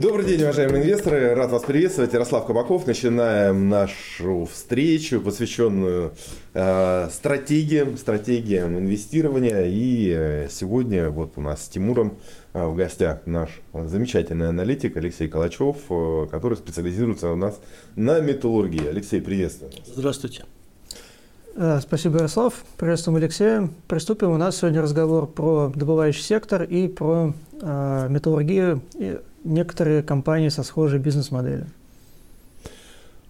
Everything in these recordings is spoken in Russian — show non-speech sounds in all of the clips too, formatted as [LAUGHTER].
Добрый день, уважаемые инвесторы. Рад вас приветствовать. Ярослав Кабаков. Начинаем нашу встречу, посвященную э, стратегиям, стратегиям инвестирования. И э, сегодня вот у нас с Тимуром э, в гостях наш замечательный аналитик Алексей Калачев, э, который специализируется у нас на металлургии. Алексей, приветствую. Здравствуйте. Э, спасибо, Ярослав. Приветствуем Алексея. Приступим. У нас сегодня разговор про добывающий сектор и про э, металлургию и некоторые компании со схожей бизнес-моделью.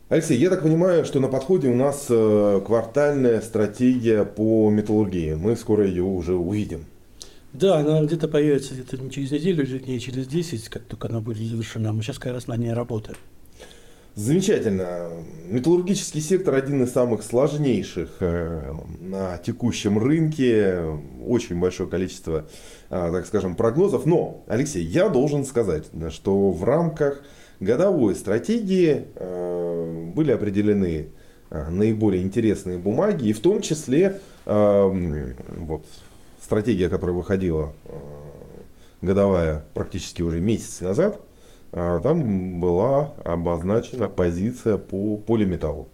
Алексей, я так понимаю, что на подходе у нас э, квартальная стратегия по металлургии. Мы скоро ее уже увидим. Да, она где-то появится где-то не через неделю, не через 10, как только она будет завершена. Мы сейчас как раз на ней работаем. Замечательно. Металлургический сектор один из самых сложнейших э, на текущем рынке. Очень большое количество, так скажем, прогнозов. Но, Алексей, я должен сказать, что в рамках годовой стратегии э, были определены наиболее интересные бумаги. И в том числе вот, стратегия, которая выходила годовая практически уже месяц назад – а, там была обозначена позиция по полиметаллу.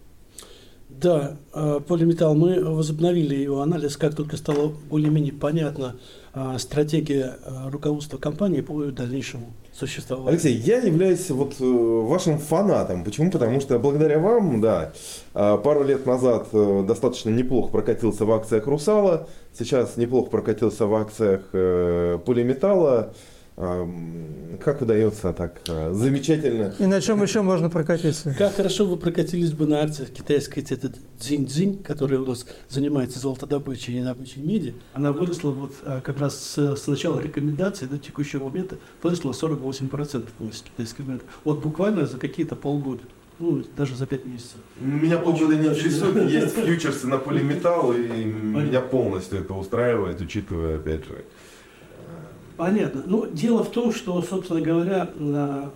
Да, а, полиметалл. Мы возобновили его анализ, как только стало более-менее понятна стратегия а, руководства компании по дальнейшему существованию. Алексей, я являюсь вот э, вашим фанатом. Почему? Потому что благодаря вам, да, пару лет назад э, достаточно неплохо прокатился в акциях Русала, сейчас неплохо прокатился в акциях э, полиметалла. Как удается так а, замечательно? И на чем еще можно прокатиться? Как хорошо вы прокатились бы на акциях китайской этот дзинь-дзинь, которая у нас занимается золотодобычей и добычей меди. Она выросла вот а, как раз с, начала рекомендаций до текущего момента выросла 48% китайской рынка. Вот буквально за какие-то полгода. Ну, даже за пять месяцев. Меня полгода не интересует, есть фьючерсы на полиметалл, и меня полностью это устраивает, учитывая, опять же, Понятно. Ну, дело в том, что, собственно говоря,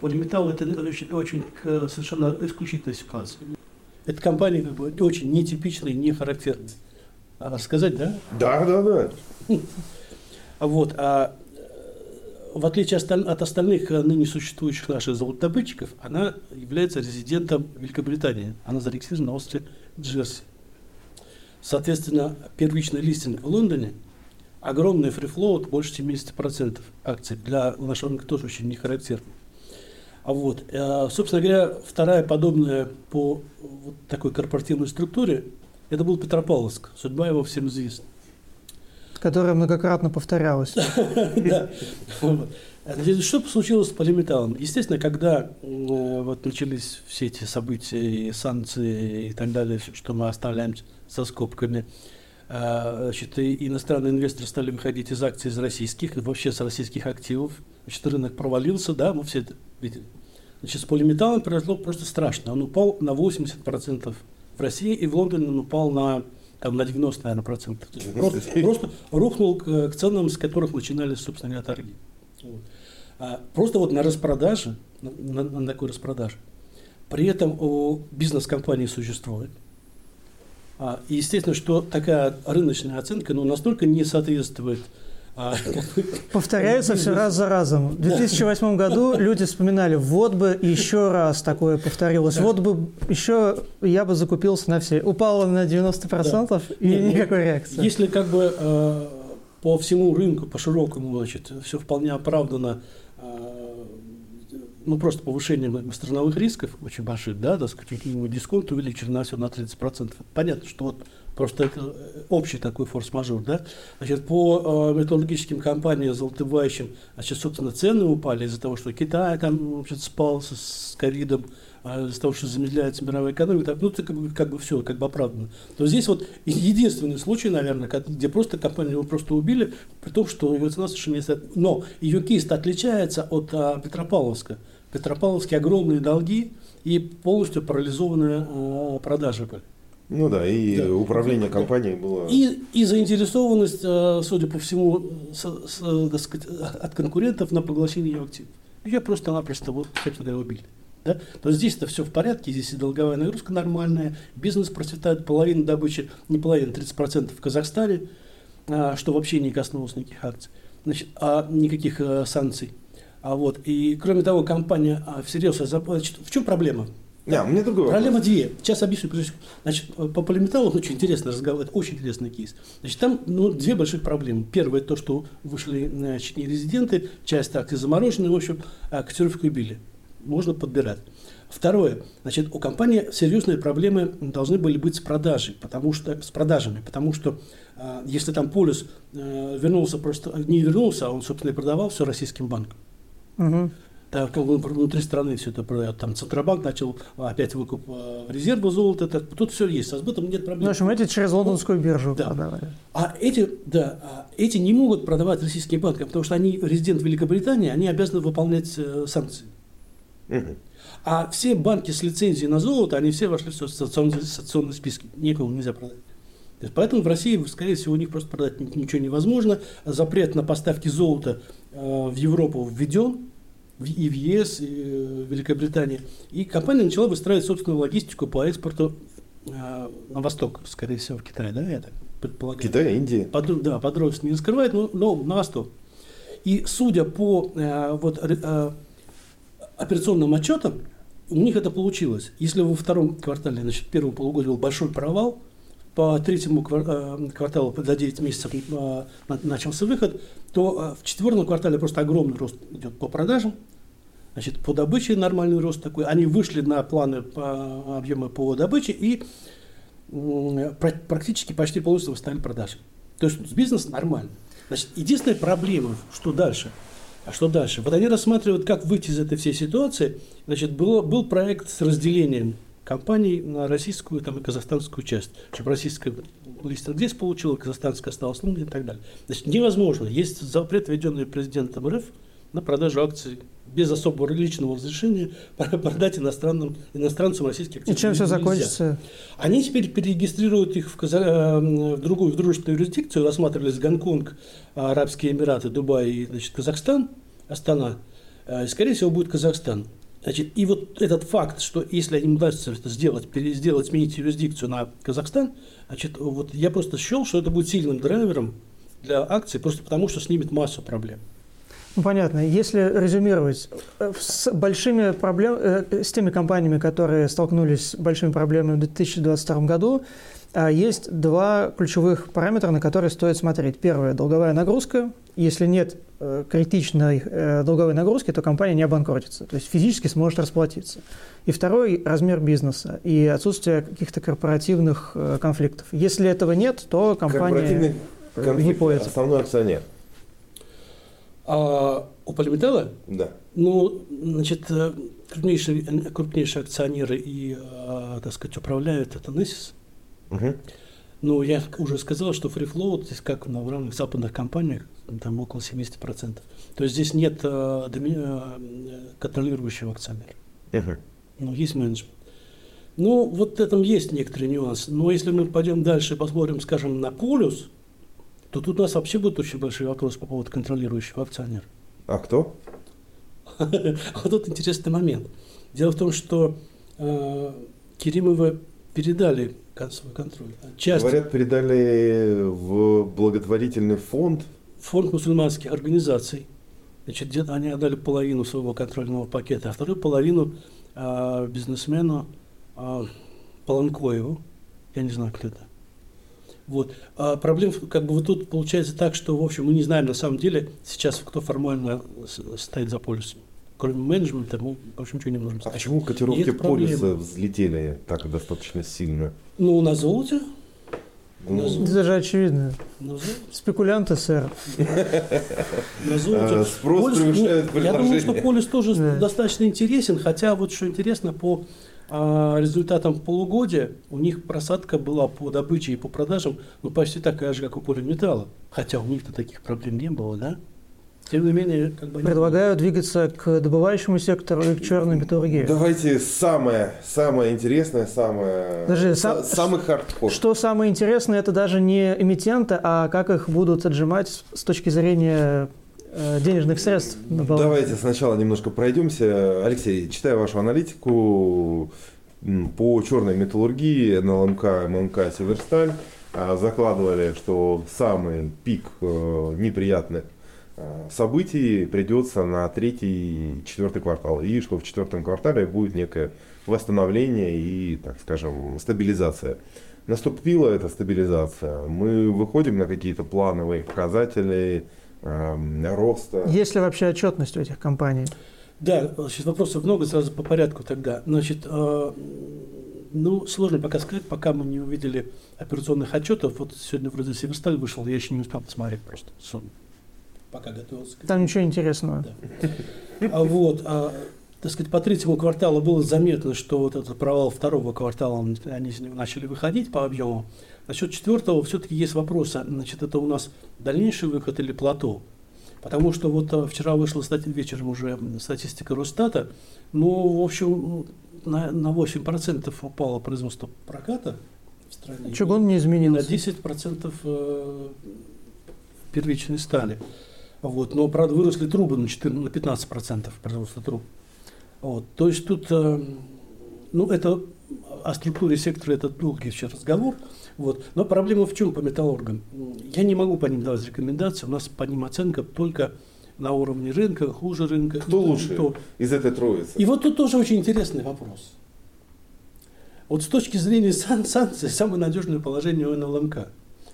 полиметалл это очень, очень совершенно исключительная ситуация. Эта компания как бы очень нетипичная, не характерная. А рассказать, да? Да, да, да. Вот, а в отличие от остальных ныне существующих наших золотодобытчиков, она является резидентом Великобритании. Она зарегистрирована на острове Джерси. Соответственно, первичный листинг в Лондоне – огромный фрифлоут, больше 70% акций. Для нашего рынка тоже очень не характерно. А вот, э, собственно говоря, вторая подобная по вот такой корпоративной структуре, это был Петропавловск. Судьба его всем известна. Которая многократно повторялась. [LAUGHS] Да. Что случилось с полиметаллом? Естественно, когда э, вот начались все эти события, и санкции и так далее, что мы оставляем со скобками, значит, и иностранные инвесторы стали выходить из акций из российских, вообще с российских активов. Значит, рынок провалился, да, мы все это видели. Значит, с полиметаллом произошло просто страшно. Он упал на 80% в России, и в Лондоне он упал на, там, на 90, наверное, процентов. Просто, просто рухнул к, к ценам, с которых начинались, собственно говоря, торги. Вот. А, просто вот на распродаже, на, на, на такой распродаже, при этом у бизнес-компании существует, а, и естественно, что такая рыночная оценка ну, настолько не соответствует а, [LAUGHS] Повторяется все раз за разом. В 2008 году люди вспоминали, вот бы еще раз такое повторилось, вот бы еще я бы закупился на все. Упало на 90% да. и Нет, никакой реакции. Если как бы э, по всему рынку, по широкому, значит, все вполне оправдано ну, просто повышением страновых рисков очень больших, да, так сказать, дисконт увеличили на все на 30%. Понятно, что вот просто это э, общий такой форс-мажор, да. Значит, по э, металлургическим компаниям золотовающим, значит, собственно, цены упали из-за того, что Китай там, значит, спал с, с ковидом, а из-за того, что замедляется мировая экономика, ну, это как бы, как бы все, как бы оправдано. То здесь вот единственный случай, наверное, где просто компанию его просто убили, при том, что его цена совершенно не стоит. Но ее кейс отличается от а, Петропавловска. Петропавловске огромные долги и полностью парализованные а, продажи были. Ну да, и да. управление компанией было... И, и заинтересованность, а, судя по всему, с, с, сказать, от конкурентов на поглощение ее активов. Ее просто-напросто, вот, собственно говоря, убили. Да? То здесь это все в порядке, здесь и долговая нагрузка нормальная, бизнес процветает, половина добычи, не половина, 30% в Казахстане, а, что вообще не коснулось никаких акций, значит, а никаких а, санкций. А вот, и кроме того, компания а, всерьез заплатит. В чем проблема? Не, мне другой Проблема вопрос. две. Сейчас объясню. Значит, по полиметаллу очень интересный разговор, это очень интересный кейс. Значит, там ну, две больших проблемы. Первое, то, что вышли значит, не резиденты, часть акций заморожены, в общем, а котировку убили. Можно подбирать. Второе, значит, у компании серьезные проблемы должны были быть с продажей, потому что с продажами, потому что э, если там полюс э, вернулся просто не вернулся, а он собственно и продавал все российским банкам. Угу. Так как он внутри страны все это продает. Там Центробанк начал опять выкуп э, резерва золота. Так, тут все есть. Со сбытом нет проблем. В общем, эти через лондонскую биржу да. продавали. А эти, да, а эти не могут продавать российским банкам, потому что они резидент Великобритании, они обязаны выполнять э, санкции. Угу. А все банки с лицензией на золото, они все вошли в санкционные списки. Никому нельзя продать. Поэтому в России, скорее всего, у них просто продать ничего невозможно. Запрет на поставки золота э, в Европу введен, и в ЕС, и в Великобритании. И компания начала выстраивать собственную логистику по экспорту э, на восток, скорее всего, в Китай, да, я так предполагаю. Китай, Индия. Под, да, подробности не раскрывает, но, но на восток. И судя по э, вот, э, операционным отчетам, у них это получилось. Если во втором квартале, значит, первого полугодия был большой провал, по третьему э, кварталу за 9 месяцев э, начался выход, то э, в четвертом квартале просто огромный рост идет по продажам, значит, по добыче нормальный рост такой. Они вышли на планы по объему по добыче и практически почти полностью восстановили продажи. То есть бизнес нормальный. Значит, единственная проблема, что дальше – а что дальше? Вот они рассматривают, как выйти из этой всей ситуации. Значит, был, был проект с разделением компаний на российскую там, и казахстанскую часть. Чтобы российская листинг здесь получила, казахстанская осталась ну, и так далее. Значит, невозможно. Есть запрет, введенный президентом РФ, на продажу акций без особого личного разрешения [LAUGHS] продать иностранным, иностранцам российские акции. И чем все закончится? Они теперь перерегистрируют их в, Каза... Э, в другую в дружественную юрисдикцию, рассматривались Гонконг, Арабские Эмираты, Дубай и значит, Казахстан, Астана. Э, скорее всего, будет Казахстан. Значит, и вот этот факт, что если им удастся это сделать, сделать, сменить юрисдикцию на Казахстан, значит, вот я просто счел, что это будет сильным драйвером для акций, просто потому что снимет массу проблем. Ну, понятно. Если резюмировать, э, с большими проблемами, э, с теми компаниями, которые столкнулись с большими проблемами в 2022 году, э, есть два ключевых параметра, на которые стоит смотреть. Первое – долговая нагрузка. Если нет критичной долговой нагрузки, то компания не обанкротится, то есть физически сможет расплатиться. И второй – размер бизнеса и отсутствие каких-то корпоративных конфликтов. Если этого нет, то компания не поется. Основной акционер. А у полиметалла? Да. Ну, значит, э, крупнейшие, крупнейшие акционеры и, э, так сказать, управляют это NESIS. Угу. Ну, я уже сказал, что Free Float здесь, как на равных западных компаниях, там около 70%. То есть здесь нет э, доми, э, контролирующего акционера. Угу. Ну, есть менеджмент. Ну, вот в этом есть некоторые нюансы. Но если мы пойдем дальше и посмотрим, скажем, на полюс, то тут у нас вообще будет очень большой вопрос по поводу контролирующего акционера. А кто? [LAUGHS] А тут интересный момент. Дело в том, что э, Керимовы передали свой контроль. Часть, Говорят, передали в благотворительный фонд. Фонд мусульманских организаций. Значит, где-то они отдали половину своего контрольного пакета, а вторую половину э, бизнесмену э, Паланкоеву. Я не знаю, кто это. Вот. А проблем, как бы вот тут получается так, что, в общем, мы не знаем на самом деле сейчас, кто формально стоит за полюсом. Кроме менеджмента, мы, в общем, ничего не можем сказать. А почему котировки полюса взлетели так достаточно сильно? Ну, на золоте. Ну, это же очевидно. Спекулянты, сэр. На золоте. А, спрос превышает ну, Я думаю, что полюс тоже достаточно интересен, хотя вот что интересно, по а результатом полугодия у них просадка была по добыче и по продажам ну, почти такая же, как у полиметалла. Хотя у них-то таких проблем не было, да? Тем не менее, как бы... Предлагаю двигаться к добывающему сектору и к черной металлургии. Давайте самое, самое интересное, самое... Даже сам, самый хардкор. Что самое интересное, это даже не эмитенты, а как их будут отжимать с точки зрения денежных средств. Давайте сначала немножко пройдемся. Алексей, читая вашу аналитику по черной металлургии, НЛМК, ММК, Северсталь, а, закладывали, что самый пик э, неприятных э, событий придется на третий четвертый квартал. И что в четвертом квартале будет некое восстановление и, так скажем, стабилизация. Наступила эта стабилизация. Мы выходим на какие-то плановые показатели э, роста. Есть ли вообще отчетность у этих компаний? Да, сейчас вопросов много, сразу по порядку тогда. Значит, э, ну, сложно пока сказать, пока мы не увидели операционных отчетов. Вот сегодня вроде Северсталь вышел, я еще не успел посмотреть просто. Сон. Пока готовился. Там ничего интересного. Да. А вот, а, так сказать, по третьему кварталу было заметно, что вот этот провал второго квартала, они начали выходить по объему. Насчет четвертого все-таки есть вопросы. Значит, это у нас дальнейший выход или плато? Потому что вот а, вчера вышла статья, вечером уже статистика Росстата. Ну, в общем, на, на 8% упало производство проката в стране. Чугун не изменился. На 10% э, первичной стали. Вот. Но, правда, выросли трубы на, 14, на 15% производства труб. Вот. То есть тут, э, ну, это о структуре сектора это долгий еще разговор. Вот. Но проблема в чем по металлургам? Я не могу по ним давать рекомендации, у нас по ним оценка только на уровне рынка, хуже рынка. Кто лучше то. из этой троицы? И вот тут тоже очень интересный вопрос. Вот с точки зрения сан санкций, самое надежное положение у НЛМК.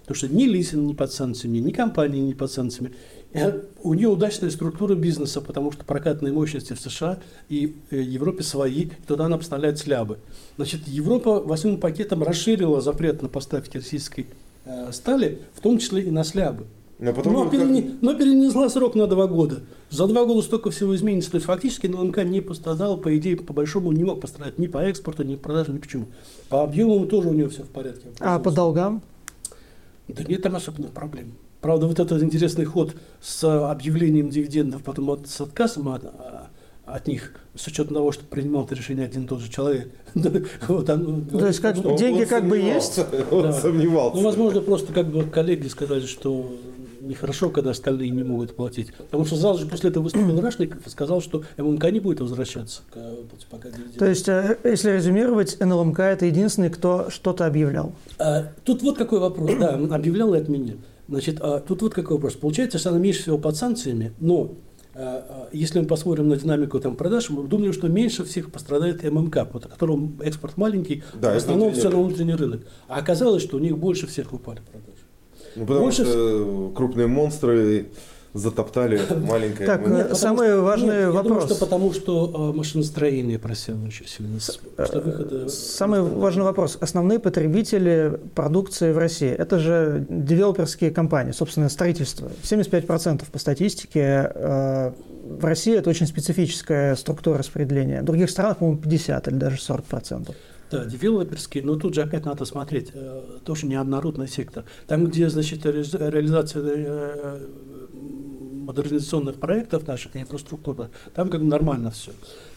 Потому что ни Лисин не под санкциями, ни компании не под санкциями. И у нее удачная структура бизнеса, потому что прокатные мощности в США и э, Европе свои, туда она поставляет слябы. Значит, Европа восьмым пакетом расширила запрет на поставки российской э, стали, в том числе и на слябы. Но, потом но, перене, как... но перенесла срок на два года. За два года столько всего изменится. То есть фактически НЛМК не пострадал, по идее, по большому не мог пострадать ни по экспорту, ни по продажам, ни почему. По объемам тоже у него все в порядке. А по долгам? Да нет там особенных проблем. Правда, вот этот интересный ход с объявлением дивидендов, потом от, с отказом от, от них, с учетом того, что принимал это решение один и тот же человек. [LAUGHS] вот, он, То есть как, деньги как бы есть? [LAUGHS] Он да. сомневался. Ну, возможно, просто как бы коллеги сказали, что нехорошо, когда остальные не могут платить. Потому что сразу же после этого выступил Рашников и сказал, что ММК не будет возвращаться. Пока То есть, э, если резюмировать, НЛМК это единственный, кто что-то объявлял? А, тут вот какой вопрос. Да, объявлял и отменил. Значит, а, тут вот какой вопрос. Получается, что она меньше всего под санкциями, но а, если мы посмотрим на динамику там, продаж, мы думаем, что меньше всех пострадает ММК, по которому экспорт маленький, да, в основном все на внутренний рынок. А оказалось, что у них больше всех упали продажи. Ну, потому больше... что крупные монстры затоптали [LAUGHS] маленькое. Так, нет, самый что, важный нет, вопрос. думаю, что потому что э, машиностроение просело очень сильно. Что выхода... Самый важный вопрос. Основные потребители продукции в России – это же девелоперские компании, собственно, строительство. 75% по статистике э, в России это очень специфическая структура распределения. В других странах, по-моему, 50 или даже 40%. Да, девелоперский, но тут же опять надо смотреть, э, тоже неоднородный сектор. Там, где, значит, реализация э, модернизационных проектов наших, инфраструктуры, там как бы нормально все.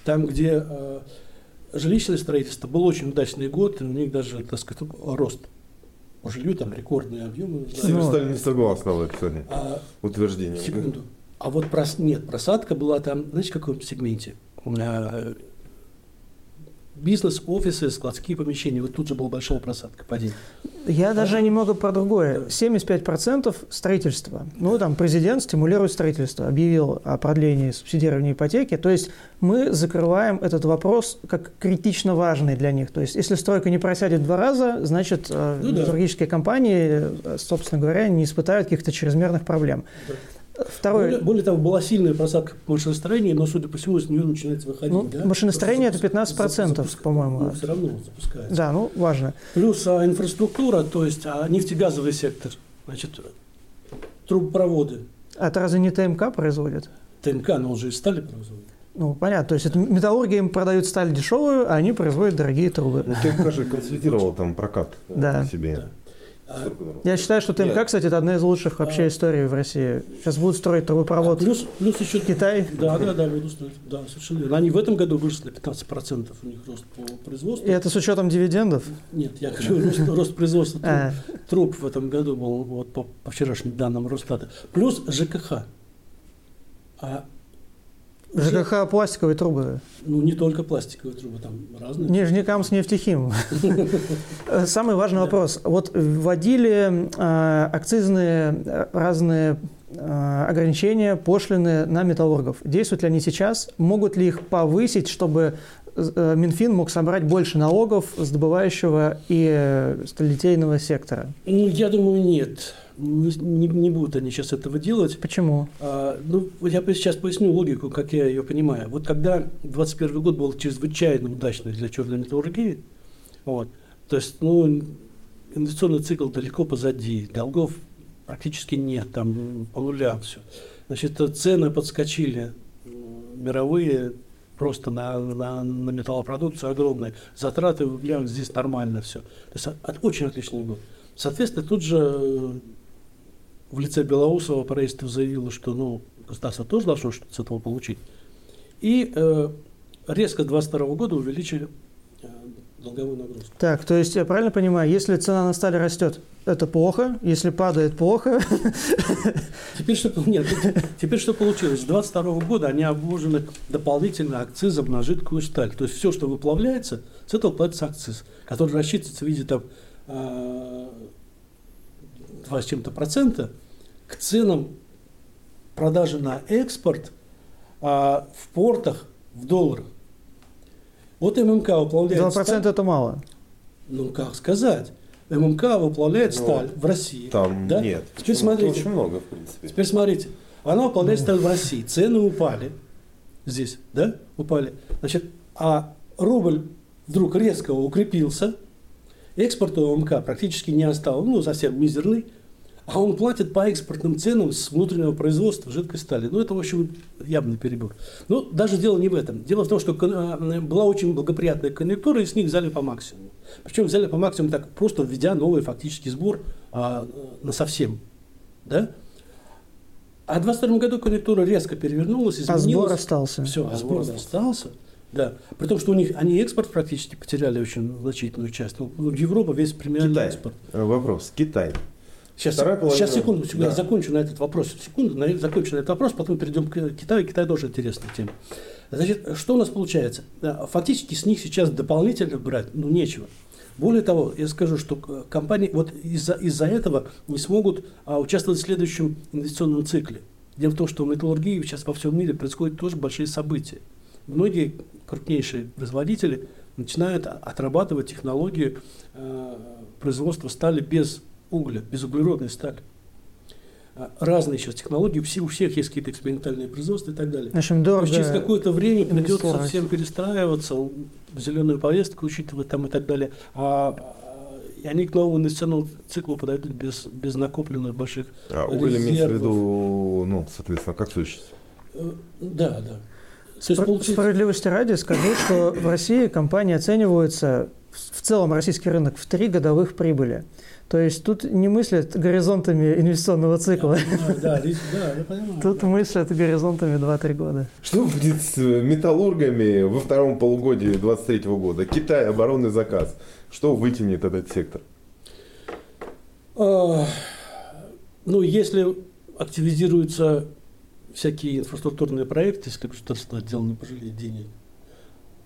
Там, где э, жилищное строительство, был очень удачный год, и у них даже, так сказать, рост по жилью, там рекордные объемы. Северсталь не согласна в этом а, утверждении. Секунду. А вот прос, нет, просадка была там, знаете, в каком сегменте? Бизнес, офисы, складские помещения. Вот тут же была большая просадка, падение. Я даже немного про другое. 75% строительства. Ну, там президент стимулирует строительство, объявил о продлении субсидирования ипотеки. То есть мы закрываем этот вопрос как критично важный для них. То есть если стройка не просядет два раза, значит, э, ну, да. компании, э, собственно говоря, не испытают каких-то чрезмерных проблем. Да. Второе. Более, более того, была сильная просадка машиностроения, но, судя по всему, из нее начинается выходить. Ну, да? Машиностроение – это 15%, запуск... по-моему. Ну, все равно запускается. Да, ну, важно. Плюс а, инфраструктура, то есть а, нефтегазовый сектор, значит, трубопроводы. А это разве не ТМК производит? ТМК, но он же из стали производит. Ну, понятно. То есть это металлурги им продают сталь дешевую, а они производят дорогие трубы. Ну, ТМК же консолидировал там прокат да. себе. Да. Я считаю, что ТМК, Нет. кстати, это одна из лучших вообще а... историй в России. Сейчас будут строить трубопровод. А плюс, плюс еще Китай. Да, да, да, будут строить. Да, совершенно верно. Они в этом году выросли 15% у них рост по производству. И это с учетом дивидендов? Нет, я говорю, рост, рост производства труб, а. труб в этом году был вот по, по вчерашним данным Росстата. Плюс ЖКХ. А ЖКХ пластиковые трубы. Ну, не только пластиковые трубы, там разные. Нижнекам с нефтехим. [LAUGHS] Самый важный вопрос. Вот вводили э, акцизные э, разные э, ограничения, пошлины на металлургов. Действуют ли они сейчас? Могут ли их повысить, чтобы Минфин мог собрать больше налогов с добывающего и э, сталелитейного сектора? Ну, я думаю, нет. Не, не, будут они сейчас этого делать. Почему? А, ну, я сейчас поясню логику, как я ее понимаю. Вот когда 21 год был чрезвычайно удачный для черной металлургии, вот, то есть, ну, инвестиционный цикл далеко позади, долгов практически нет, там по нулям все. Значит, цены подскочили мировые просто на, на, на металлопродукцию огромные. Затраты в здесь нормально все. То есть от, очень отличный год. Соответственно, тут же в лице Белоусова правительство заявило, что ну, государство тоже должно что-то с этого получить. И э, резко с 2022 года увеличили э, долговую нагрузку. Так, то есть я правильно понимаю, если цена на сталь растет, это плохо, если падает, плохо. Теперь что, нет, теперь что получилось? С 2022 года они обложены дополнительно акцизом на жидкую сталь. То есть все, что выплавляется, с этого платится акциз, который рассчитывается в виде там, э, 2 с чем-то процента к ценам продажи на экспорт а, в портах в долларах. Вот ММК выплавляет 2% сталь. это мало. Ну, как сказать. ММК выплавляет ну, сталь в России. Там да? нет. Теперь смотрите. Очень много, в принципе. Теперь смотрите. Она выплавляет ну. сталь в России. Цены упали. Здесь, да? Упали. Значит, а рубль вдруг резко укрепился. Экспорт ММК практически не остался. Ну, совсем мизерный а он платит по экспортным ценам с внутреннего производства жидкой стали. Ну, это, в общем, явный перебор. Но даже дело не в этом. Дело в том, что э, была очень благоприятная конъюнктура, и с них взяли по максимуму. Причем взяли по максимуму так просто введя новый фактический сбор а, на совсем. Да? А в 2022 году конъюнктура резко перевернулась, изменилась. А сбор остался. Все, а сбор, сбор остался. Да. При том, что у них они экспорт практически потеряли очень значительную часть. Ну, Европа весь премиальный Китай. экспорт. Вопрос. Китай. Сейчас, сейчас секунду, секунду да. я закончу на этот вопрос. Секунду, на, закончу на этот вопрос, потом перейдем к Китаю. Китай тоже интересная тема. Значит, что у нас получается? Фактически с них сейчас дополнительно брать, ну, нечего. Более того, я скажу, что компании вот из-за из этого не смогут а, участвовать в следующем инвестиционном цикле. Дело в том, что в металлургии сейчас во всем мире происходят тоже большие события. Многие крупнейшие производители начинают отрабатывать технологию э, производства стали без угля, безуглеродная сталь. А, разные сейчас технологии, у всех есть какие-то экспериментальные производства и так далее. Общем, дорого То есть через какое-то время придется совсем перестраиваться, зеленую повестку учитывать там и так далее. А, и они к новому инвестиционному циклу подойдут без, без накопленных больших А уголь имеется в виду, ну, соответственно, как существо? Э, да, да. Спро- получить... Справедливости ради скажу, что в России компании оцениваются в целом российский рынок в три годовых прибыли. То есть тут не мыслят горизонтами инвестиционного цикла. Да, да, я понимаю. Тут мыслят горизонтами 2-3 года. Что будет с металлургами во втором полугодии 2023 года? Китай, оборонный заказ. Что вытянет этот сектор? А, ну, если активизируются всякие инфраструктурные проекты, если государство отдел не пожалеет денег,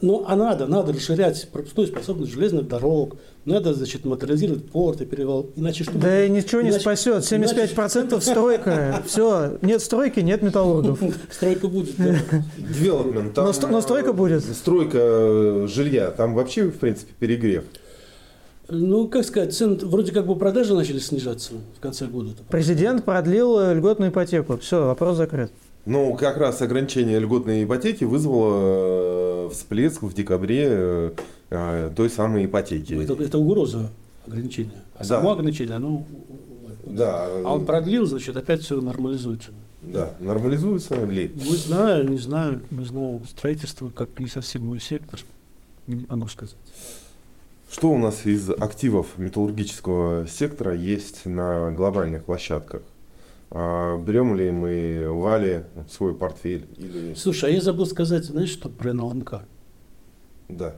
ну, а надо, надо расширять пропускную способность железных дорог, надо, значит, модернизировать порты, перевал. Иначе что Да и ничего не спасет. 75% иначе... стройка. [LAUGHS] Все, нет стройки, нет металлургов. Стройка будет, да. [LAUGHS] Там, но, но стройка будет. Стройка э, жилья. Там вообще, в принципе, перегрев. Ну, как сказать, цены, вроде как бы продажи начали снижаться в конце года. Президент продлил льготную ипотеку. Все, вопрос закрыт. Ну, как раз ограничение льготной ипотеки вызвало э, всплеск в декабре э, э, той самой ипотеки. Это, это угроза ограничения. А да. само ограничение, оно... Да. А он продлил, значит, опять все нормализуется. Да, нормализуется ли? Не знаю, не знаю, не знаю. Строительство как не совсем мой сектор, не могу сказать. Что у нас из активов металлургического сектора есть на глобальных площадках? А берем ли мы Вали свой портфель? Или... Слушай, а я забыл сказать, знаешь, что про НЛМК? Да.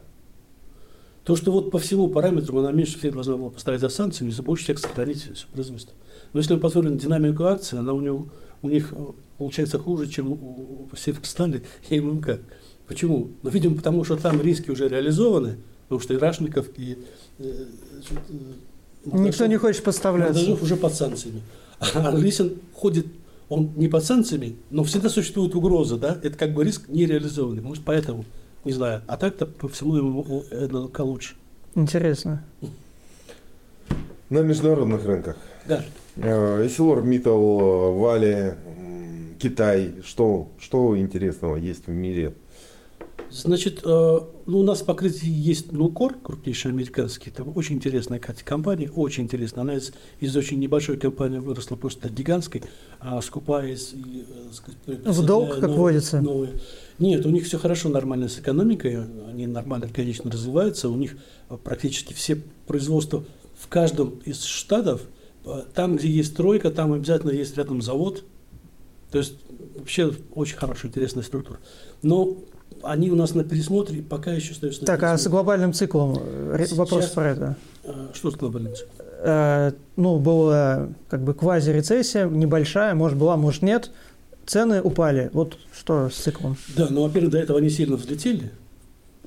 То, что вот по всему параметру она меньше всех должна была поставить за санкциями, за больше всех сохранить все производство. Но если мы посмотрим на динамику акции, она у него у них э, получается хуже, чем у Северстали и ММК. Почему? Ну, видимо, потому что там риски уже реализованы, потому что и Рашников, и... Э, Никто не хочет подставляться. Мордашов уже под санкциями. А Лисин ходит, он не под санкциями, но всегда существует угроза, да? Это как бы риск нереализованный. Может, поэтому, не знаю. А так-то по всему ему НЛК лучше. Интересно. На международных рынках. Да. Эсилор, Митал, Вали, Китай. Что, что интересного есть в мире Значит, э, ну, у нас в покрытии есть Нукор, крупнейший американский, там очень интересная компания, очень интересная. Она из, из очень небольшой компании выросла просто гигантской, а скупая из... Э, в долг, как водится? Новые. Нет, у них все хорошо, нормально с экономикой, они нормально, конечно, развиваются, у них практически все производства в каждом из штатов, э, там, где есть стройка, там обязательно есть рядом завод, то есть вообще очень хорошая, интересная структура. Но они у нас на пересмотре, пока еще остаются на Так, пересмотре. а с глобальным циклом э, вопрос Сейчас, про это. А, что с глобальным циклом? Э, ну, была как бы квази-рецессия, небольшая, может была, может нет. Цены упали. Вот что с циклом? Да, ну, во-первых, до этого они сильно взлетели.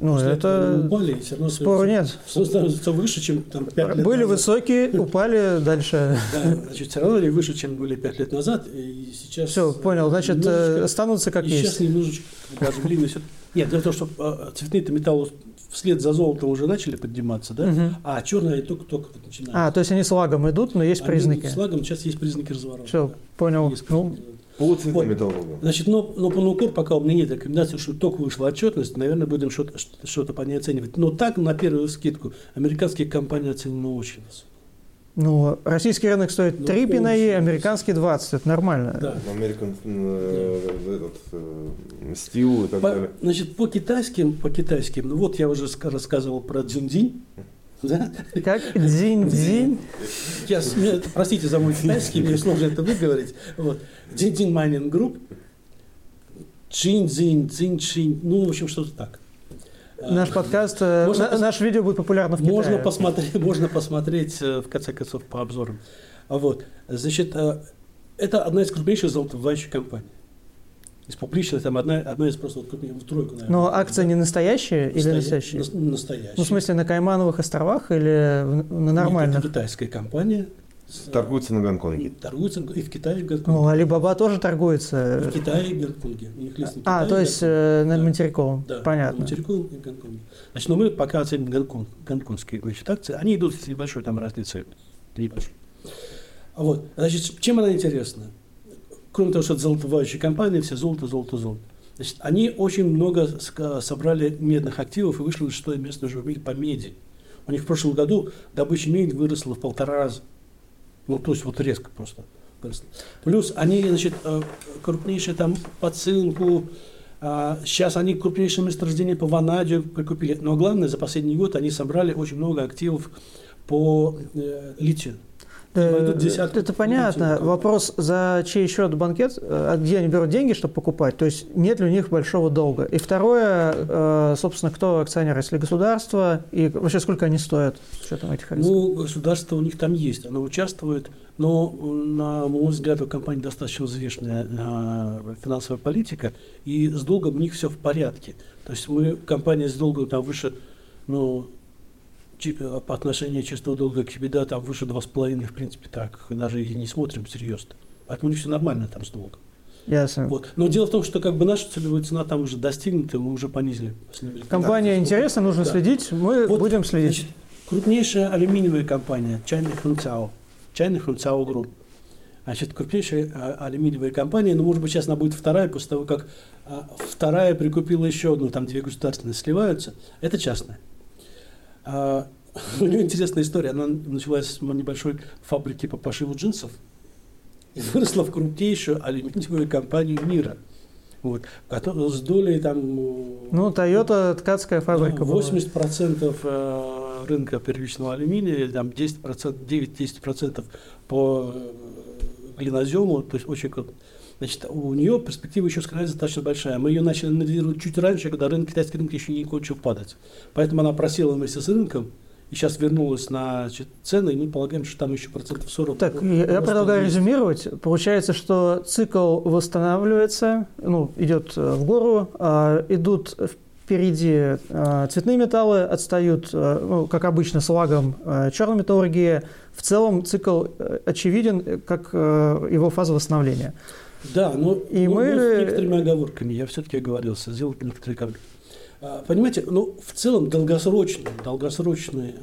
Ну, После это упали, все равно спору нет. Становится выше, чем там 5 лет Были назад. высокие, упали дальше. Да, значит, все равно они выше, чем были 5 лет назад. И сейчас все, понял. Значит, э, останутся как есть. Сейчас немножечко, блин, нет, дело в том, что а, цветные-то металлы вслед за золотом уже начали подниматься, да? Угу. А черные только-только вот начинают. А, то есть они с лагом идут, но есть они признаки. С лагом сейчас есть признаки разворота. Все, понял. Есть ну, по цветным вот. металлам. Значит, но, но по Нукор пока у меня нет рекомендации, что только вышла отчетность, наверное, будем что-то, что-то по ней оценивать. Но так, на первую скидку, американские компании оценены очень высоко. Ну, российский рынок стоит ну, 3 пинаи, американский 20. Это нормально. Да. American э, да. этот, э, стил и так по, далее. Значит, по китайским, по китайским, ну вот я уже рассказывал про дзюньдинь. Да? Как? Дзинь-дзинь? Я, простите за мой китайский, мне сложно это выговорить. Вот. Дзинь-дзинь майнинг групп. Джин-дзинь, дзинь-чин. Ну, в общем, что-то так. Наш подкаст, э, можно на, наш видео будет популярно в Китае. Можно посмотреть, [LAUGHS] можно посмотреть э, в конце концов по обзорам. Вот, значит, э, это одна из крупнейших золотовывающих компаний. Из публичных, там одна, одна из просто вот, крупнейших, тройку, наверное. Но акция да? не настоящая или настоящая? Настоящая. Ну, в смысле, на Каймановых островах или на нормальных? Нет, это китайская компания, Торгуются на Гонконге. Торгуются и в Китае, и в Гонконге. Ну, Алибаба тоже торгуется. И в Китае, и в Гонконге. У них лист на Китае, а, то есть э, на да. материковом. Да, Понятно. на материковом и в Гонконге. Значит, но мы пока оценим Гонконг, гонконгские значит, акции. Они идут с небольшой там разницей. Небольшой. А вот, значит, чем она интересна? Кроме того, что это золотовающие компании, все золото, золото, золото. Значит, они очень много собрали медных активов и вышли на шестое место уже в мире по меди. У них в прошлом году добыча меди выросла в полтора раза. Ну, то есть вот резко просто. Плюс они, значит, э, крупнейшие там по цинку, сейчас они крупнейшие месторождения по ванадию прикупили. Но главное, за последний год они собрали очень много активов по э, литию. Э, это понятно. Вопрос, за чей счет банкет, э, где они берут деньги, чтобы покупать, то есть нет ли у них большого долга. И второе, э, собственно, кто акционер, если государство, и вообще сколько они стоят с учетом этих рисков? Ну, государство у них там есть, оно участвует, но, на мой взгляд, у компании достаточно взвешенная финансовая политика, и с долгом у них все в порядке. То есть мы, компания с долгом там выше, ну, по отношению чистого долга к да, там выше 2,5, в принципе, так, даже и не смотрим серьезно. Поэтому у них все нормально там с долгом. Ясно. Вот. Но дело в том, что как бы наша целевая цена там уже достигнута, мы уже понизили. Компания да, интересна, нужно да. следить, мы вот, будем следить. Значит, крупнейшая алюминиевая компания, China Хунцао, China Хунцао Group. Значит, крупнейшая а, алюминиевая компания, но, может быть, сейчас она будет вторая, после того, как а, вторая прикупила еще одну, там две государственные сливаются. Это частная. А, [LAUGHS] у нее интересная история. Она началась с небольшой фабрики по пошиву джинсов и выросла в крупнейшую алюминиевую компанию мира. Вот, с долей там... Ну, Toyota ткацкая фабрика 80% была. рынка первичного алюминия, там 10%, 9-10% по глинозему, то есть очень круто. Значит, у нее перспектива еще сказать достаточно большая. Мы ее начали анализировать чуть раньше, когда рынок, китайский рынок еще не кончил падать. Поэтому она просела вместе с рынком, и сейчас вернулась на значит, цены, и мы полагаем, что там еще процентов 40. Так, я, предлагаю есть. резюмировать. Получается, что цикл восстанавливается, ну, идет э, в гору, э, идут впереди э, цветные металлы, отстают, э, ну, как обычно, с лагом черная металлургия. В целом цикл очевиден, как его фаза восстановления. Да, но, и но, мы... но с некоторыми оговорками. Я все-таки оговорился, сделать некоторые оговорки. А, понимаете, ну, в целом долгосрочный, долгосрочный э,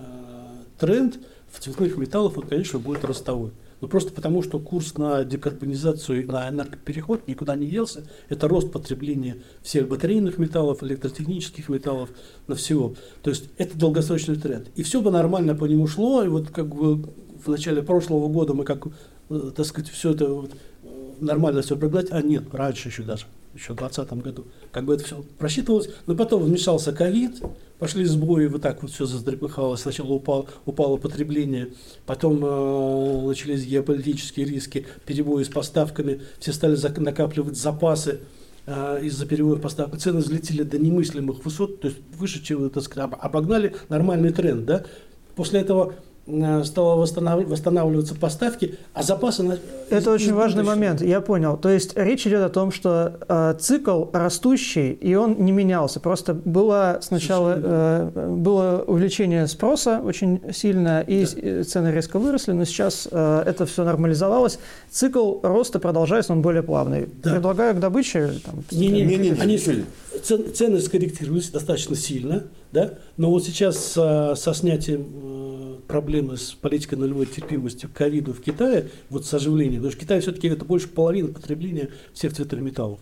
тренд в цветных металлах, он, конечно, будет ростовой. Ну, просто потому, что курс на декарбонизацию, на энергопереход никуда не делся. Это рост потребления всех батарейных металлов, электротехнических металлов, на всего. То есть это долгосрочный тренд. И все бы нормально по нему шло, и вот как бы в начале прошлого года мы как, э, так сказать, все это вот нормально все прогнать, а нет, раньше еще даже еще в 2020 году, как бы это все просчитывалось, но потом вмешался ковид, пошли сбои, вот так вот все задрепыхалось, сначала упал, упало потребление, потом э, начались геополитические риски, перебои с поставками, все стали зак- накапливать запасы, э, из-за перебоев поставок. Цены взлетели до немыслимых высот, то есть выше, чем, так сказать, обогнали нормальный тренд, да. После этого Э, стало восстанавливаться поставки, а запасы... На... Это очень важный момент, я понял. То есть речь идет о том, что э, цикл растущий, и он не менялся. Просто было сначала э, было увеличение спроса очень сильно, и да. цены резко выросли, но сейчас э, это все нормализовалось. Цикл роста продолжается, он более плавный. Да. Предлагаю к добыче... Не-не-не, они цены скорректировались достаточно сильно, да? но вот сейчас со, со снятием э, проблемы с политикой нулевой терпимости к ковиду в Китае, вот с оживлением, потому что Китай все-таки это больше половины потребления всех металлов,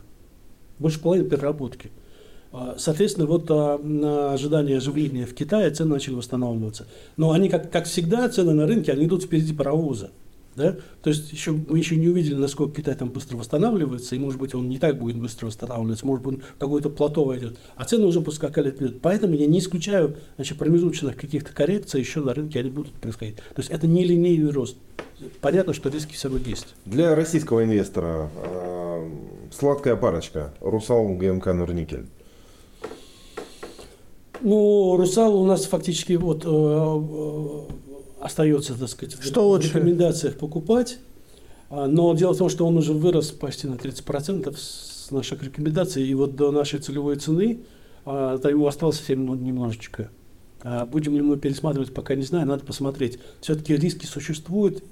больше половины переработки. А, соответственно, вот а, на ожидание оживления в Китае цены начали восстанавливаться. Но они, как, как всегда, цены на рынке, они идут впереди паровоза. Да? То есть еще, мы еще не увидели, насколько Китай там быстро восстанавливается, и, может быть, он не так будет быстро восстанавливаться, может быть, какое-то плато войдет, а цены уже поскакали вперед. Поэтому я не исключаю значит, промежуточных каких-то коррекций еще на рынке они будут происходить. То есть это не линейный рост. Понятно, что риски все равно есть. Для российского инвестора э, сладкая парочка. Русал, ГМК, Норникель. Ну, Русал у нас фактически вот э, э остается, так сказать, что в лучше? рекомендациях покупать. А, но дело в том, что он уже вырос почти на 30% с наших рекомендаций. И вот до нашей целевой цены а, его осталось совсем немножечко. А будем ли мы пересматривать, пока не знаю, надо посмотреть. Все-таки риски существуют,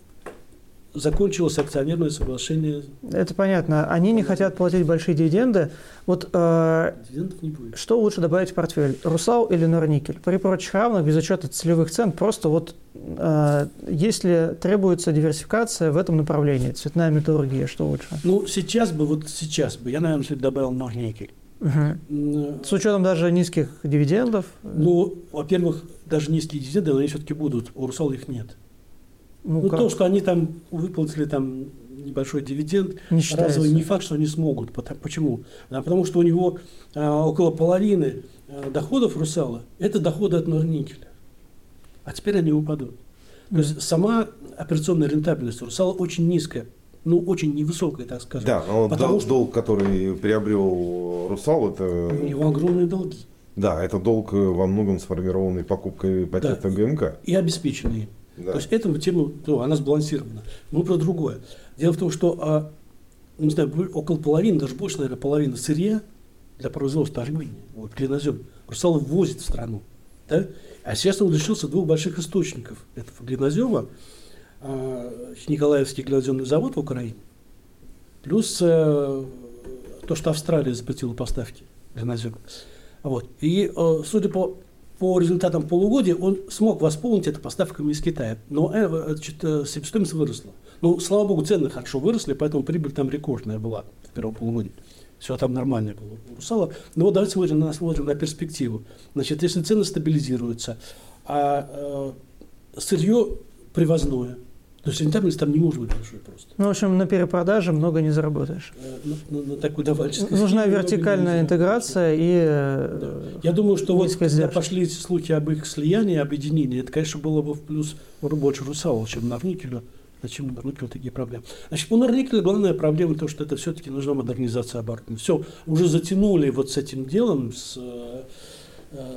закончилось акционерное соглашение. Это понятно. Они не хотят платить большие дивиденды. Вот э, Дивидендов не будет. что лучше добавить в портфель? Русал или Норникель? При прочих равных, без учета целевых цен, просто вот э, если требуется диверсификация в этом направлении, цветная металлургия, что лучше? Ну, сейчас бы, вот сейчас бы, я, наверное, добавил Норникель. Угу. С учетом даже низких дивидендов? Ну, во-первых, даже низкие дивиденды, они все-таки будут, у Русала их нет. Ну, ну то, что они там выплатили там небольшой дивиденд, не разовый, не факт, что они смогут. Почему? Да, потому что у него а, около половины а, доходов Русала – это доходы от Норникеля. А теперь они упадут. То есть сама операционная рентабельность Русала очень низкая. Ну, очень невысокая, так скажем. Да, но потому долг, что... долг, который приобрел Русал, это... У него огромные долги. Да, это долг во многом сформированный покупкой пакета да, ГМК. И обеспеченный. Да. То есть эту тему, ну, она сбалансирована. Мы про другое. Дело в том, что, а, не знаю, около половины, даже больше, наверное, половины сырья для производства алюминия, вот, клинозем, Русал ввозит в страну. Да? А сейчас он лишился двух больших источников этого глинозема. А, Николаевский глиноземный завод в Украине, плюс а, то, что Австралия запретила поставки глинозема. Вот. И, а, судя по по результатам полугодия он смог восполнить это поставками из Китая. Но э, значит, э, себестоимость выросла. Ну, слава богу, цены хорошо выросли, поэтому прибыль там рекордная была в первом полугодии. Все там нормально было у Русала. Но вот давайте смотрим на, смотрим на перспективу. Значит, если цены стабилизируются, а э, сырье привозное – то есть рентабельность там не может быть большой просто. Ну, в общем, на перепродаже много не заработаешь. Э, на, на, на такой давальческой Нужна вертикальная интеграция и э, да. Я думаю, что вот когда пошли слухи об их слиянии, объединении, это, конечно, было бы в плюс больше русала, чем на Норникелю. Зачем на Норникелю такие проблемы? Значит, у Норникеля главная проблема то, что это все-таки нужна модернизация оборудования. Все, уже затянули вот с этим делом, с э,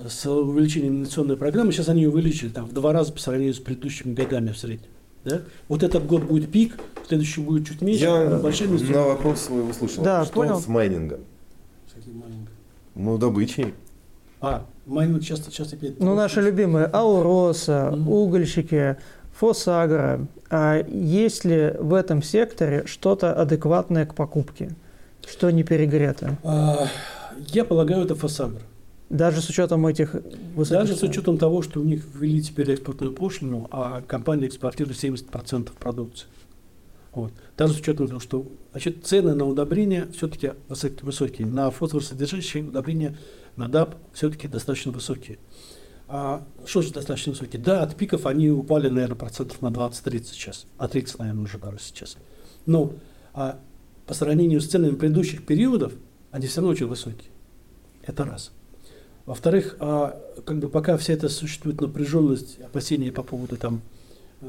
с увеличением инвестиционной программы, сейчас они увеличили там, в два раза по сравнению с предыдущими годами в среднем. Да? Вот этот год будет пик, следующий будет чуть меньше, Я большие инвестиции- на вопрос свой услышал. Да, что понял. с майнингом? Маленькие. Ну, добычей. А, майнинг часто, часто опять... Ну, наши любимые Ауроса, Мгм. угольщики, Фосагра. А есть ли в этом секторе что-то адекватное к покупке? Что не перегрето? А, я полагаю, это фасагр. Даже с учетом этих высоких Даже с учетом того, что у них ввели теперь экспортную пошлину, а компания экспортирует 70% продукции. Вот. Даже с учетом того, что значит, цены на удобрения все-таки высокие, на фосфорсодержащие удобрения, на ДАП все-таки достаточно высокие. А что же достаточно высокие? Да, от пиков они упали, наверное, процентов на 20-30 сейчас. А 30, наверное, уже даже сейчас. Но а, по сравнению с ценами предыдущих периодов, они все равно очень высокие. Это раз. Во-вторых, а, как бы пока вся эта существует напряженность, опасения по поводу там э,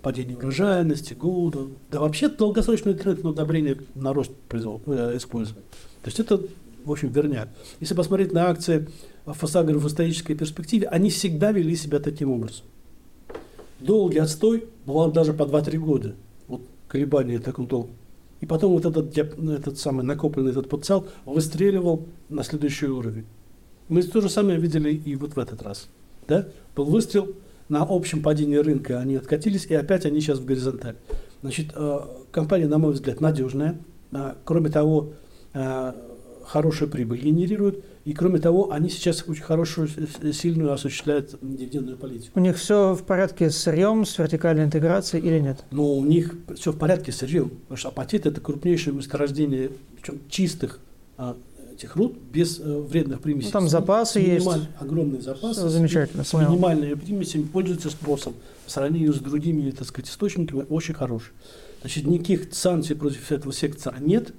падения урожайности, голода, да вообще долгосрочный тренд на удобрение на рост произвол- э, использовать. То есть это, в общем, верняк. Если посмотреть на акции в исторической перспективе, они всегда вели себя таким образом. Долгий отстой, бывал даже по 2-3 года, вот колебания таком долгом. И потом вот этот, этот самый накопленный этот потенциал выстреливал на следующий уровень. Мы то же самое видели и вот в этот раз. Да? Был выстрел, на общем падении рынка они откатились, и опять они сейчас в горизонталь. Значит, э, компания, на мой взгляд, надежная. А, Кроме того, э, хорошую прибыль генерирует. И кроме того, они сейчас очень хорошую, сильную осуществляют дивидендную политику. У них все в порядке с сырьем, с вертикальной интеграцией или нет? Но у них все в порядке с сырьем. Потому что апатит это крупнейшее месторождение причем чистых этих руд без э, вредных примесей. Ну, там запасы с есть. минималь- Огромные запасы. Всё с- замечательно, С минимальными примесями пользуются спросом. По сравнению с другими, так сказать, источниками, очень хороший. Значит, никаких санкций против этого сектора нет.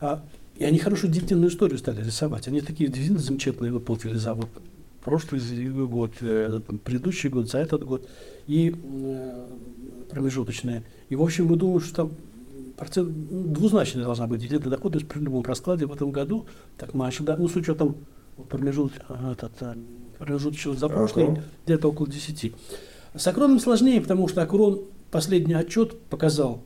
А, и они хорошую дивидендную историю стали рисовать. Они такие дивиденды замечательные выплатили за вот прошлый год, э, предыдущий год, за этот год и э, промежуточные. И, в общем, мы думаем, что там процент, двузначная должна быть дивидендная доходность при любом раскладе в этом году. Так мы ожидаем, ну, с учетом промежут, э, этот, э, промежуточного за прошлый, Акрон? где-то около 10. С Акроном сложнее, потому что Акрон последний отчет показал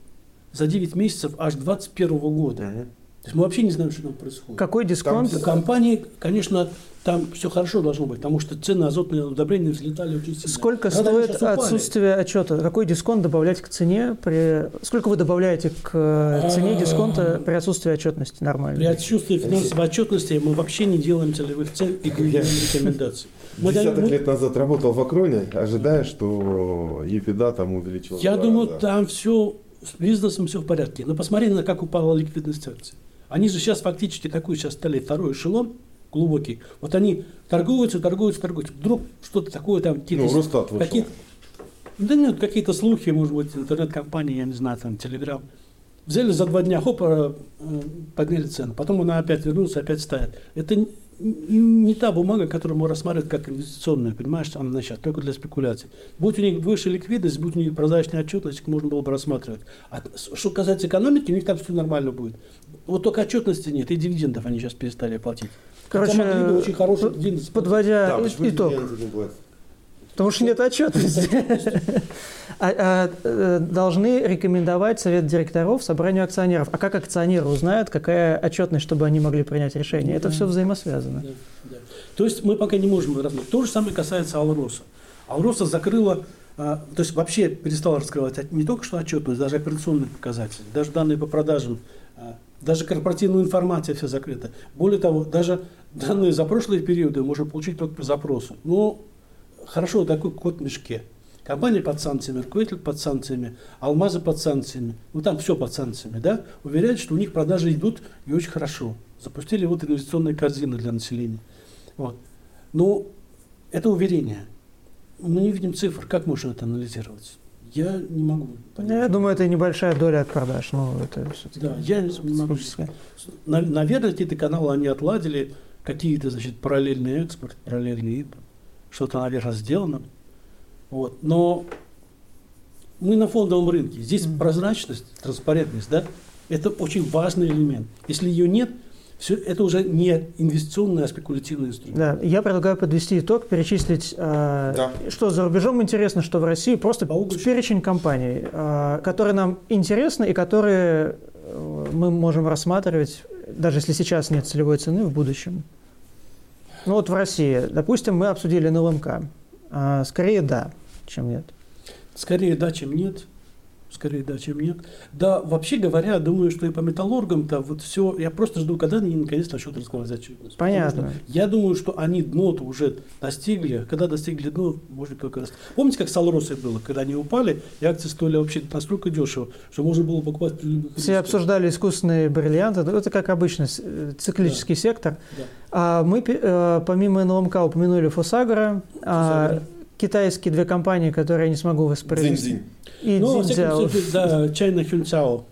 за 9 месяцев аж 2021 года. То есть мы вообще не знаем, что там происходит. Какой дисконт? У компании, конечно, там все хорошо должно быть, потому что цены азотные удобрения взлетали очень сильно. Сколько они стоит отсутствие отчета? Какой дисконт добавлять к цене? При... Сколько вы добавляете к э, цене дисконта при отсутствии отчетности При нормально? отсутствии финансовой отчетности мы вообще не делаем целевых целей и рекомендаций. [LAUGHS] Мы Десяток мы- лет назад работал в Акроне, ожидая, что епида там увеличилась. Я думаю, раза. там все с бизнесом все в порядке. Но посмотри на как упала ликвидность акций. Они же сейчас фактически такой сейчас стали второй эшелон глубокий. Вот они торгуются, торгуются, торгуются. Вдруг что-то такое там какие-то- Ну, Росстат какие да нет, какие-то слухи, может быть, интернет-компании, я не знаю, там, Телеграм. Взяли за два дня, хоп, э, э, подняли цену. Потом она опять вернулась, опять стоит. Это не, та бумага, которую мы рассматривать как инвестиционную, понимаешь, она значит, только для спекуляций. Будь у них выше ликвидность, будь у них прозрачная отчетность, их можно было бы рассматривать. А что касается экономики, у них там все нормально будет. Вот только отчетности нет, и дивидендов они сейчас перестали платить. Короче, Хотя могли бы очень хорошие под- дивиденды. Подводя Да, итог. Потому что нет отчетности. А, а, э, Должны рекомендовать совет директоров собранию акционеров. А как акционеры узнают, какая отчетность, чтобы они могли принять решение? Это все взаимосвязано. То есть мы пока не можем рассмотреть. То же самое касается Алроса. Алроса закрыла, а, то есть вообще перестала раскрывать не только что отчетность, даже операционные показатели, даже данные по продажам, даже корпоративная информация вся закрыта. Более того, даже данные за прошлые периоды можно получить только по запросу. Ну, хорошо, такой кот в мешке. Компания под санкциями, руководитель под санкциями, алмазы под санкциями, ну там все под санкциями, да, уверяют, что у них продажи идут и очень хорошо. Запустили вот инвестиционные корзины для населения. Вот. Ну, это уверение. Мы не видим цифр, как можно это анализировать? Я не могу понять. Я думаю, это небольшая доля от продаж. Ну, это Да, я не могу. На- Наверное, какие-то каналы они отладили, какие-то, значит, параллельный экспорт, параллельный импорт, что-то, наверное, сделано. Вот. Но мы на фондовом рынке. Здесь прозрачность, транспарентность, да, это очень важный элемент. Если ее нет, Все это уже не инвестиционный, а спекулятивный инструмент. Да, я предлагаю подвести итог, перечислить, э, Да. что за рубежом интересно, что в России, просто По углу. перечень компаний, э, которые нам интересны и которые э, мы можем рассматривать, даже если сейчас нет целевой цены, в будущем. Ну вот в России, допустим, мы обсудили НЛМК. А, скорее да, чем нет. Скорее да, чем нет. Скорее да, чем нет. Да, вообще говоря, думаю, что и по металлургам-то вот все, я просто жду, когда они наконец начнут раскрывать отчетность. Понятно. Я думаю, что они дно-то уже достигли. Когда достигли дно, может только раз. Помните, как с Алросой было, когда они упали, и акции стоили вообще настолько дешево, что можно было покупать при любых Все рисках. обсуждали искусственные бриллианты. Это как обычно э, циклический сектор. Да. А мы э, помимо НЛМК упомянули Фосагра, а, Фосагра. Китайские две компании, которые я не смогу воспроизвести. Дзинь-дзинь. И Ну, во всяком Цзиньцзяо. случае, да, Чайна Хюнцао.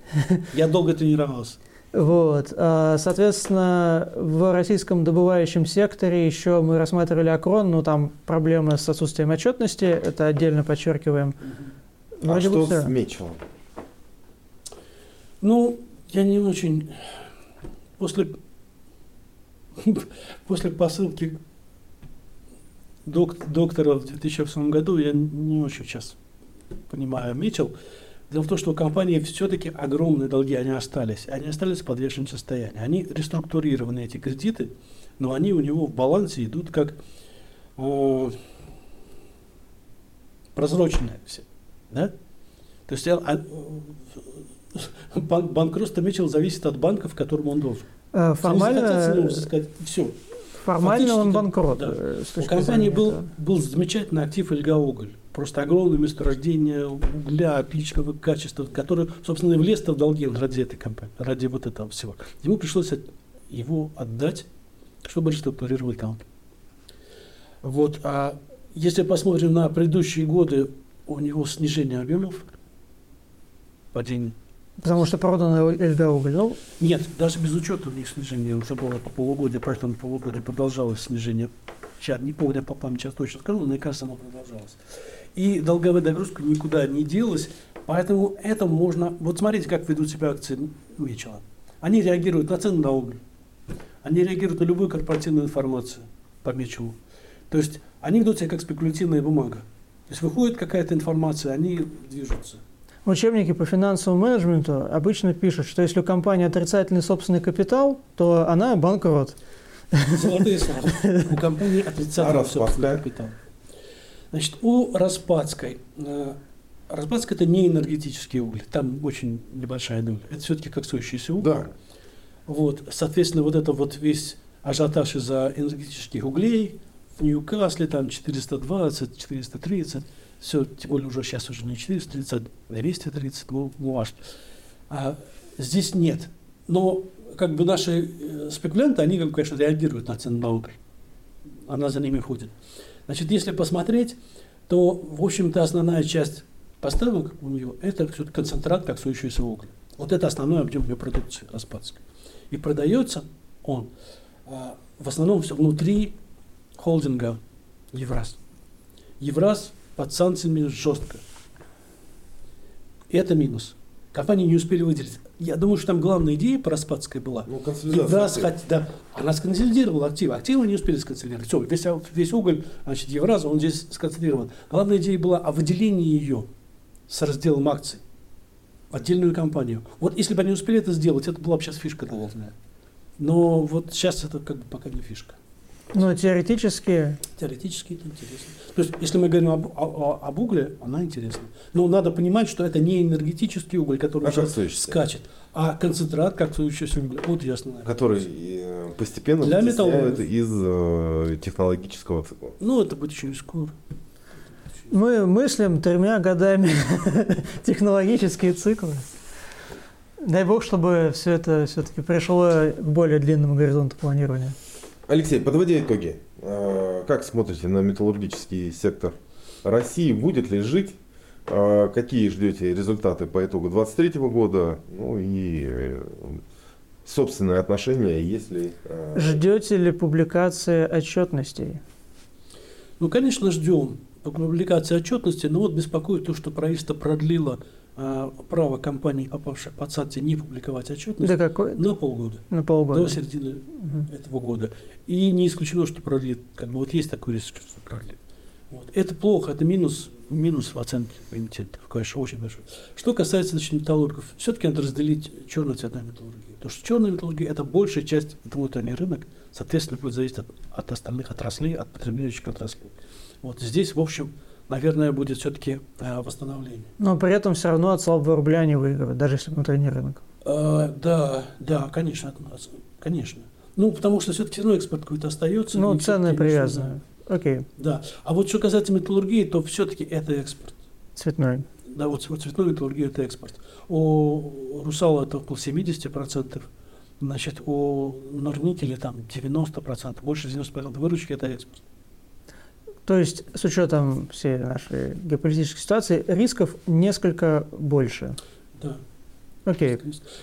Я долго тренировался. Вот. а, Соответственно, в российском добывающем секторе еще мы рассматривали Акрон, но там проблемы с отсутствием отчетности, это отдельно подчеркиваем. А Вроде бы что всё. с Мечелом? Ну, я не очень... После, [LAUGHS] после посылки док- доктора в 2008 году я не очень сейчас понимаю Митчелл. Дело в том, что у компании все-таки огромные долги, они остались. Они остались в подвешенном состоянии. Они реструктурированы, эти кредиты, но они у него в балансе идут как э, прозрачные все. Да? То есть а, а, бан- банкротство Митчелл зависит от банка, в котором он должен. Э, Формально, все. Формально он фактически, банкрот. да. э, У зрения был, этого. был замечательный актив Эльга-Уголь. Просто огромное месторождение угля отличного качества, который, собственно, и влез в долги ради этой компании, ради вот этого всего. Ему пришлось от- его отдать, чтобы реструктурировать компанию. Вот, а если посмотрим на предыдущие годы, у него снижение объемов, падение. Потому что продано Эльга уголь. Ну, Нет, даже без учета у них снижение уже было по полугодию, прошлом полугодии продолжалось снижение. Сейчас не помню по памяти, сейчас точно скажу, но мне кажется, оно продолжалось. И долговая нагрузка никуда не делась, поэтому это можно... Вот смотрите, как ведут себя акции Мечела. Они реагируют на цену на уголь, они реагируют на любую корпоративную информацию по Мечелу. То есть они ведут себя как спекулятивная бумага. То есть выходит какая-то информация, они движутся. В учебнике по финансовому менеджменту обычно пишут, что если у компании отрицательный собственный капитал, то она банкрот. Золотые слова. [LAUGHS] У компании отрицательный А собственный капитал. Значит, у Распадской, э, Распадская это не энергетический уголь, там очень небольшая доля. Это все-таки коксующийся уголь. Да. Вот, соответственно, вот это вот весь ажиотаж из-за энергетических углей в Ньюкасле там 420, 430, все, тем более уже сейчас уже не 430, а 230, ну, ну, аж. А здесь нет. Но как бы наши э, спекулянты, они, конечно, реагируют на цену на уголь. Она за ними ходит. Значит, если посмотреть, то, в общем-то, основная часть поставок у нее это концентрат коксующегося угля. Вот это основной объем ее продукции распадской. И продается он а, в основном все внутри холдинга Евраз. Евраз под санкциями жестко. И это минус. Компании не успели выделить. Я думаю, что там главная идея по Распадской была. Ну, консолидация. Евраз хот- да, она сконсолидировала активы. Активы не успели сконсолидировать. Все, весь, весь уголь, значит, Евраза, он здесь сконцентрирован. Главная идея была о выделении ее с разделом акций в отдельную компанию. Вот если бы они успели это сделать, это была бы сейчас фишка должная. Но вот сейчас это как бы пока не фишка. Но теоретически Теоретически это интересно. То есть, если мы говорим об, о- об угле, она интересна. Но надо понимать, что это не энергетический уголь, который А сейчас скачет, а концентрат коксующийся уголь. Вот ясно. Который э, постепенно Для вытесняют из э, технологического цикла. Ну, это будет очень скоро. мы мыслим тремя годами [LAUGHS] технологические циклы. Дай бог, чтобы все это все-таки пришло к более длинному горизонту планирования. Алексей, подводя итоги, э, как смотрите на металлургический сектор России? Будет ли жить? Э, Какие ждете результаты по итогу 2023 года? Ну и э, собственное отношение, если... Ждете ли публикации отчетностей? Ну, конечно, ждем публикации отчетности, но вот беспокоит то, что правительство продлило а, право компании, попавшей под санкции, не публиковать отчетность Да какой? на полгода, На полгода. до середины Мгм. этого года. И не исключено, что продлит. Как бы вот есть такой риск, что продлит. Вот. Это плохо, это минус, минус в оценке эмитентов, конечно, очень большой. Что касается значит, металлургов, все-таки надо разделить черную цветную металлургию. Потому что черная металлургия – это большая часть, это внутренний рынок, соответственно, будет зависеть от, от остальных отраслей, от потребляющих отраслей. Вот здесь, в общем, наверное, будет все-таки восстановление. Но при этом все равно от слабого рубля не выигрывает, даже если внутренний рынок. А, да, да, конечно, конечно. Ну, потому что все-таки равно экспорт какой-то остается. Ну, цены привязаны. Окей, Да. А вот что касается металлургии, то все-таки это экспорт. цветной. Да, вот вот цветной металлургия это экспорт. У Русала это около 70%. Значит, у Норникеля там 90%, больше 90% выручки это экспорт. То есть, с учетом всей нашей геополитической ситуации, рисков несколько больше. Да. Окей.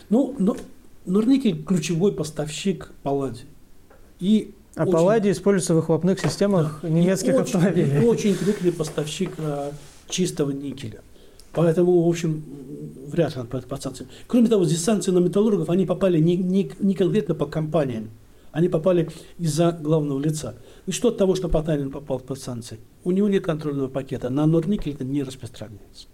Ну, но Норникель ключевой поставщик палладия. И А Очень- палладий используется в выхлопных системах и немецких очень, автомобилей. и очень крупный поставщик а, чистого никеля. Поэтому, в общем, вряд ли он под, санкциями. Кроме того, здесь санкции на металлургов, они попали не, не, не конкретно по компаниям, они попали из-за главного лица. И что от того, что Потанин попал под санкции? У него нет контрольного пакета, на Норникель это не распространяется.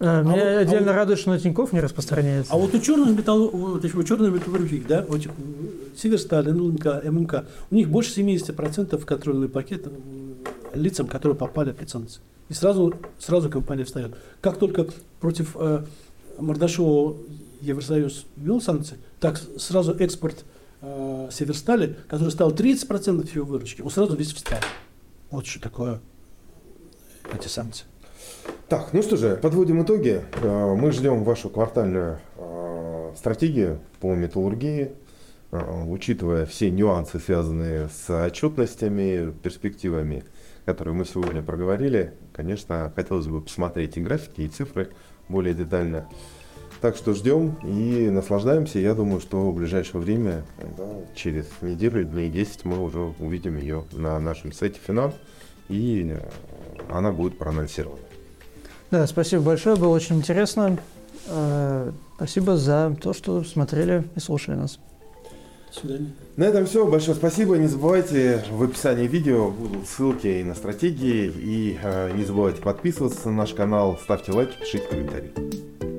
А, Меня вот- а отдельно вот- радует, что на Тинькофф не распространяется. А вот у черных металл, вот черные металлургии, да, этих, э, Северсталь, НЛМК, ММК, у них больше 70% контрольный пакет э, лицам, которые попали под санкции. И сразу, сразу компания встает. Как только против э, Мордашова Евросоюз ввел санкции, так сразу экспорт э, Северстали, который стал 30% его выручки, он сразу весь встал. Вот что такое эти санкции. Так, ну что же, подводим итоги. Э, Мы ждем вашу квартальную э, стратегию по металлургии, э, учитывая все нюансы, связанные с отчетностями, перспективами, которые мы сегодня проговорили. Конечно, хотелось бы посмотреть и графики, и цифры более детально. Так что ждем и наслаждаемся. Я думаю, что в ближайшее время, через неделю, дней 10, мы уже увидим ее на нашем сайте Финанс, и э, она будет проанонсирована. Да, спасибо большое, было очень интересно. Э, Спасибо за то, что смотрели и слушали нас. До свидания. На этом все. Большое спасибо. Не забывайте, в описании видео будут ссылки и на стратегии. И э, не забывайте подписываться на наш канал, ставьте лайки, пишите комментарии.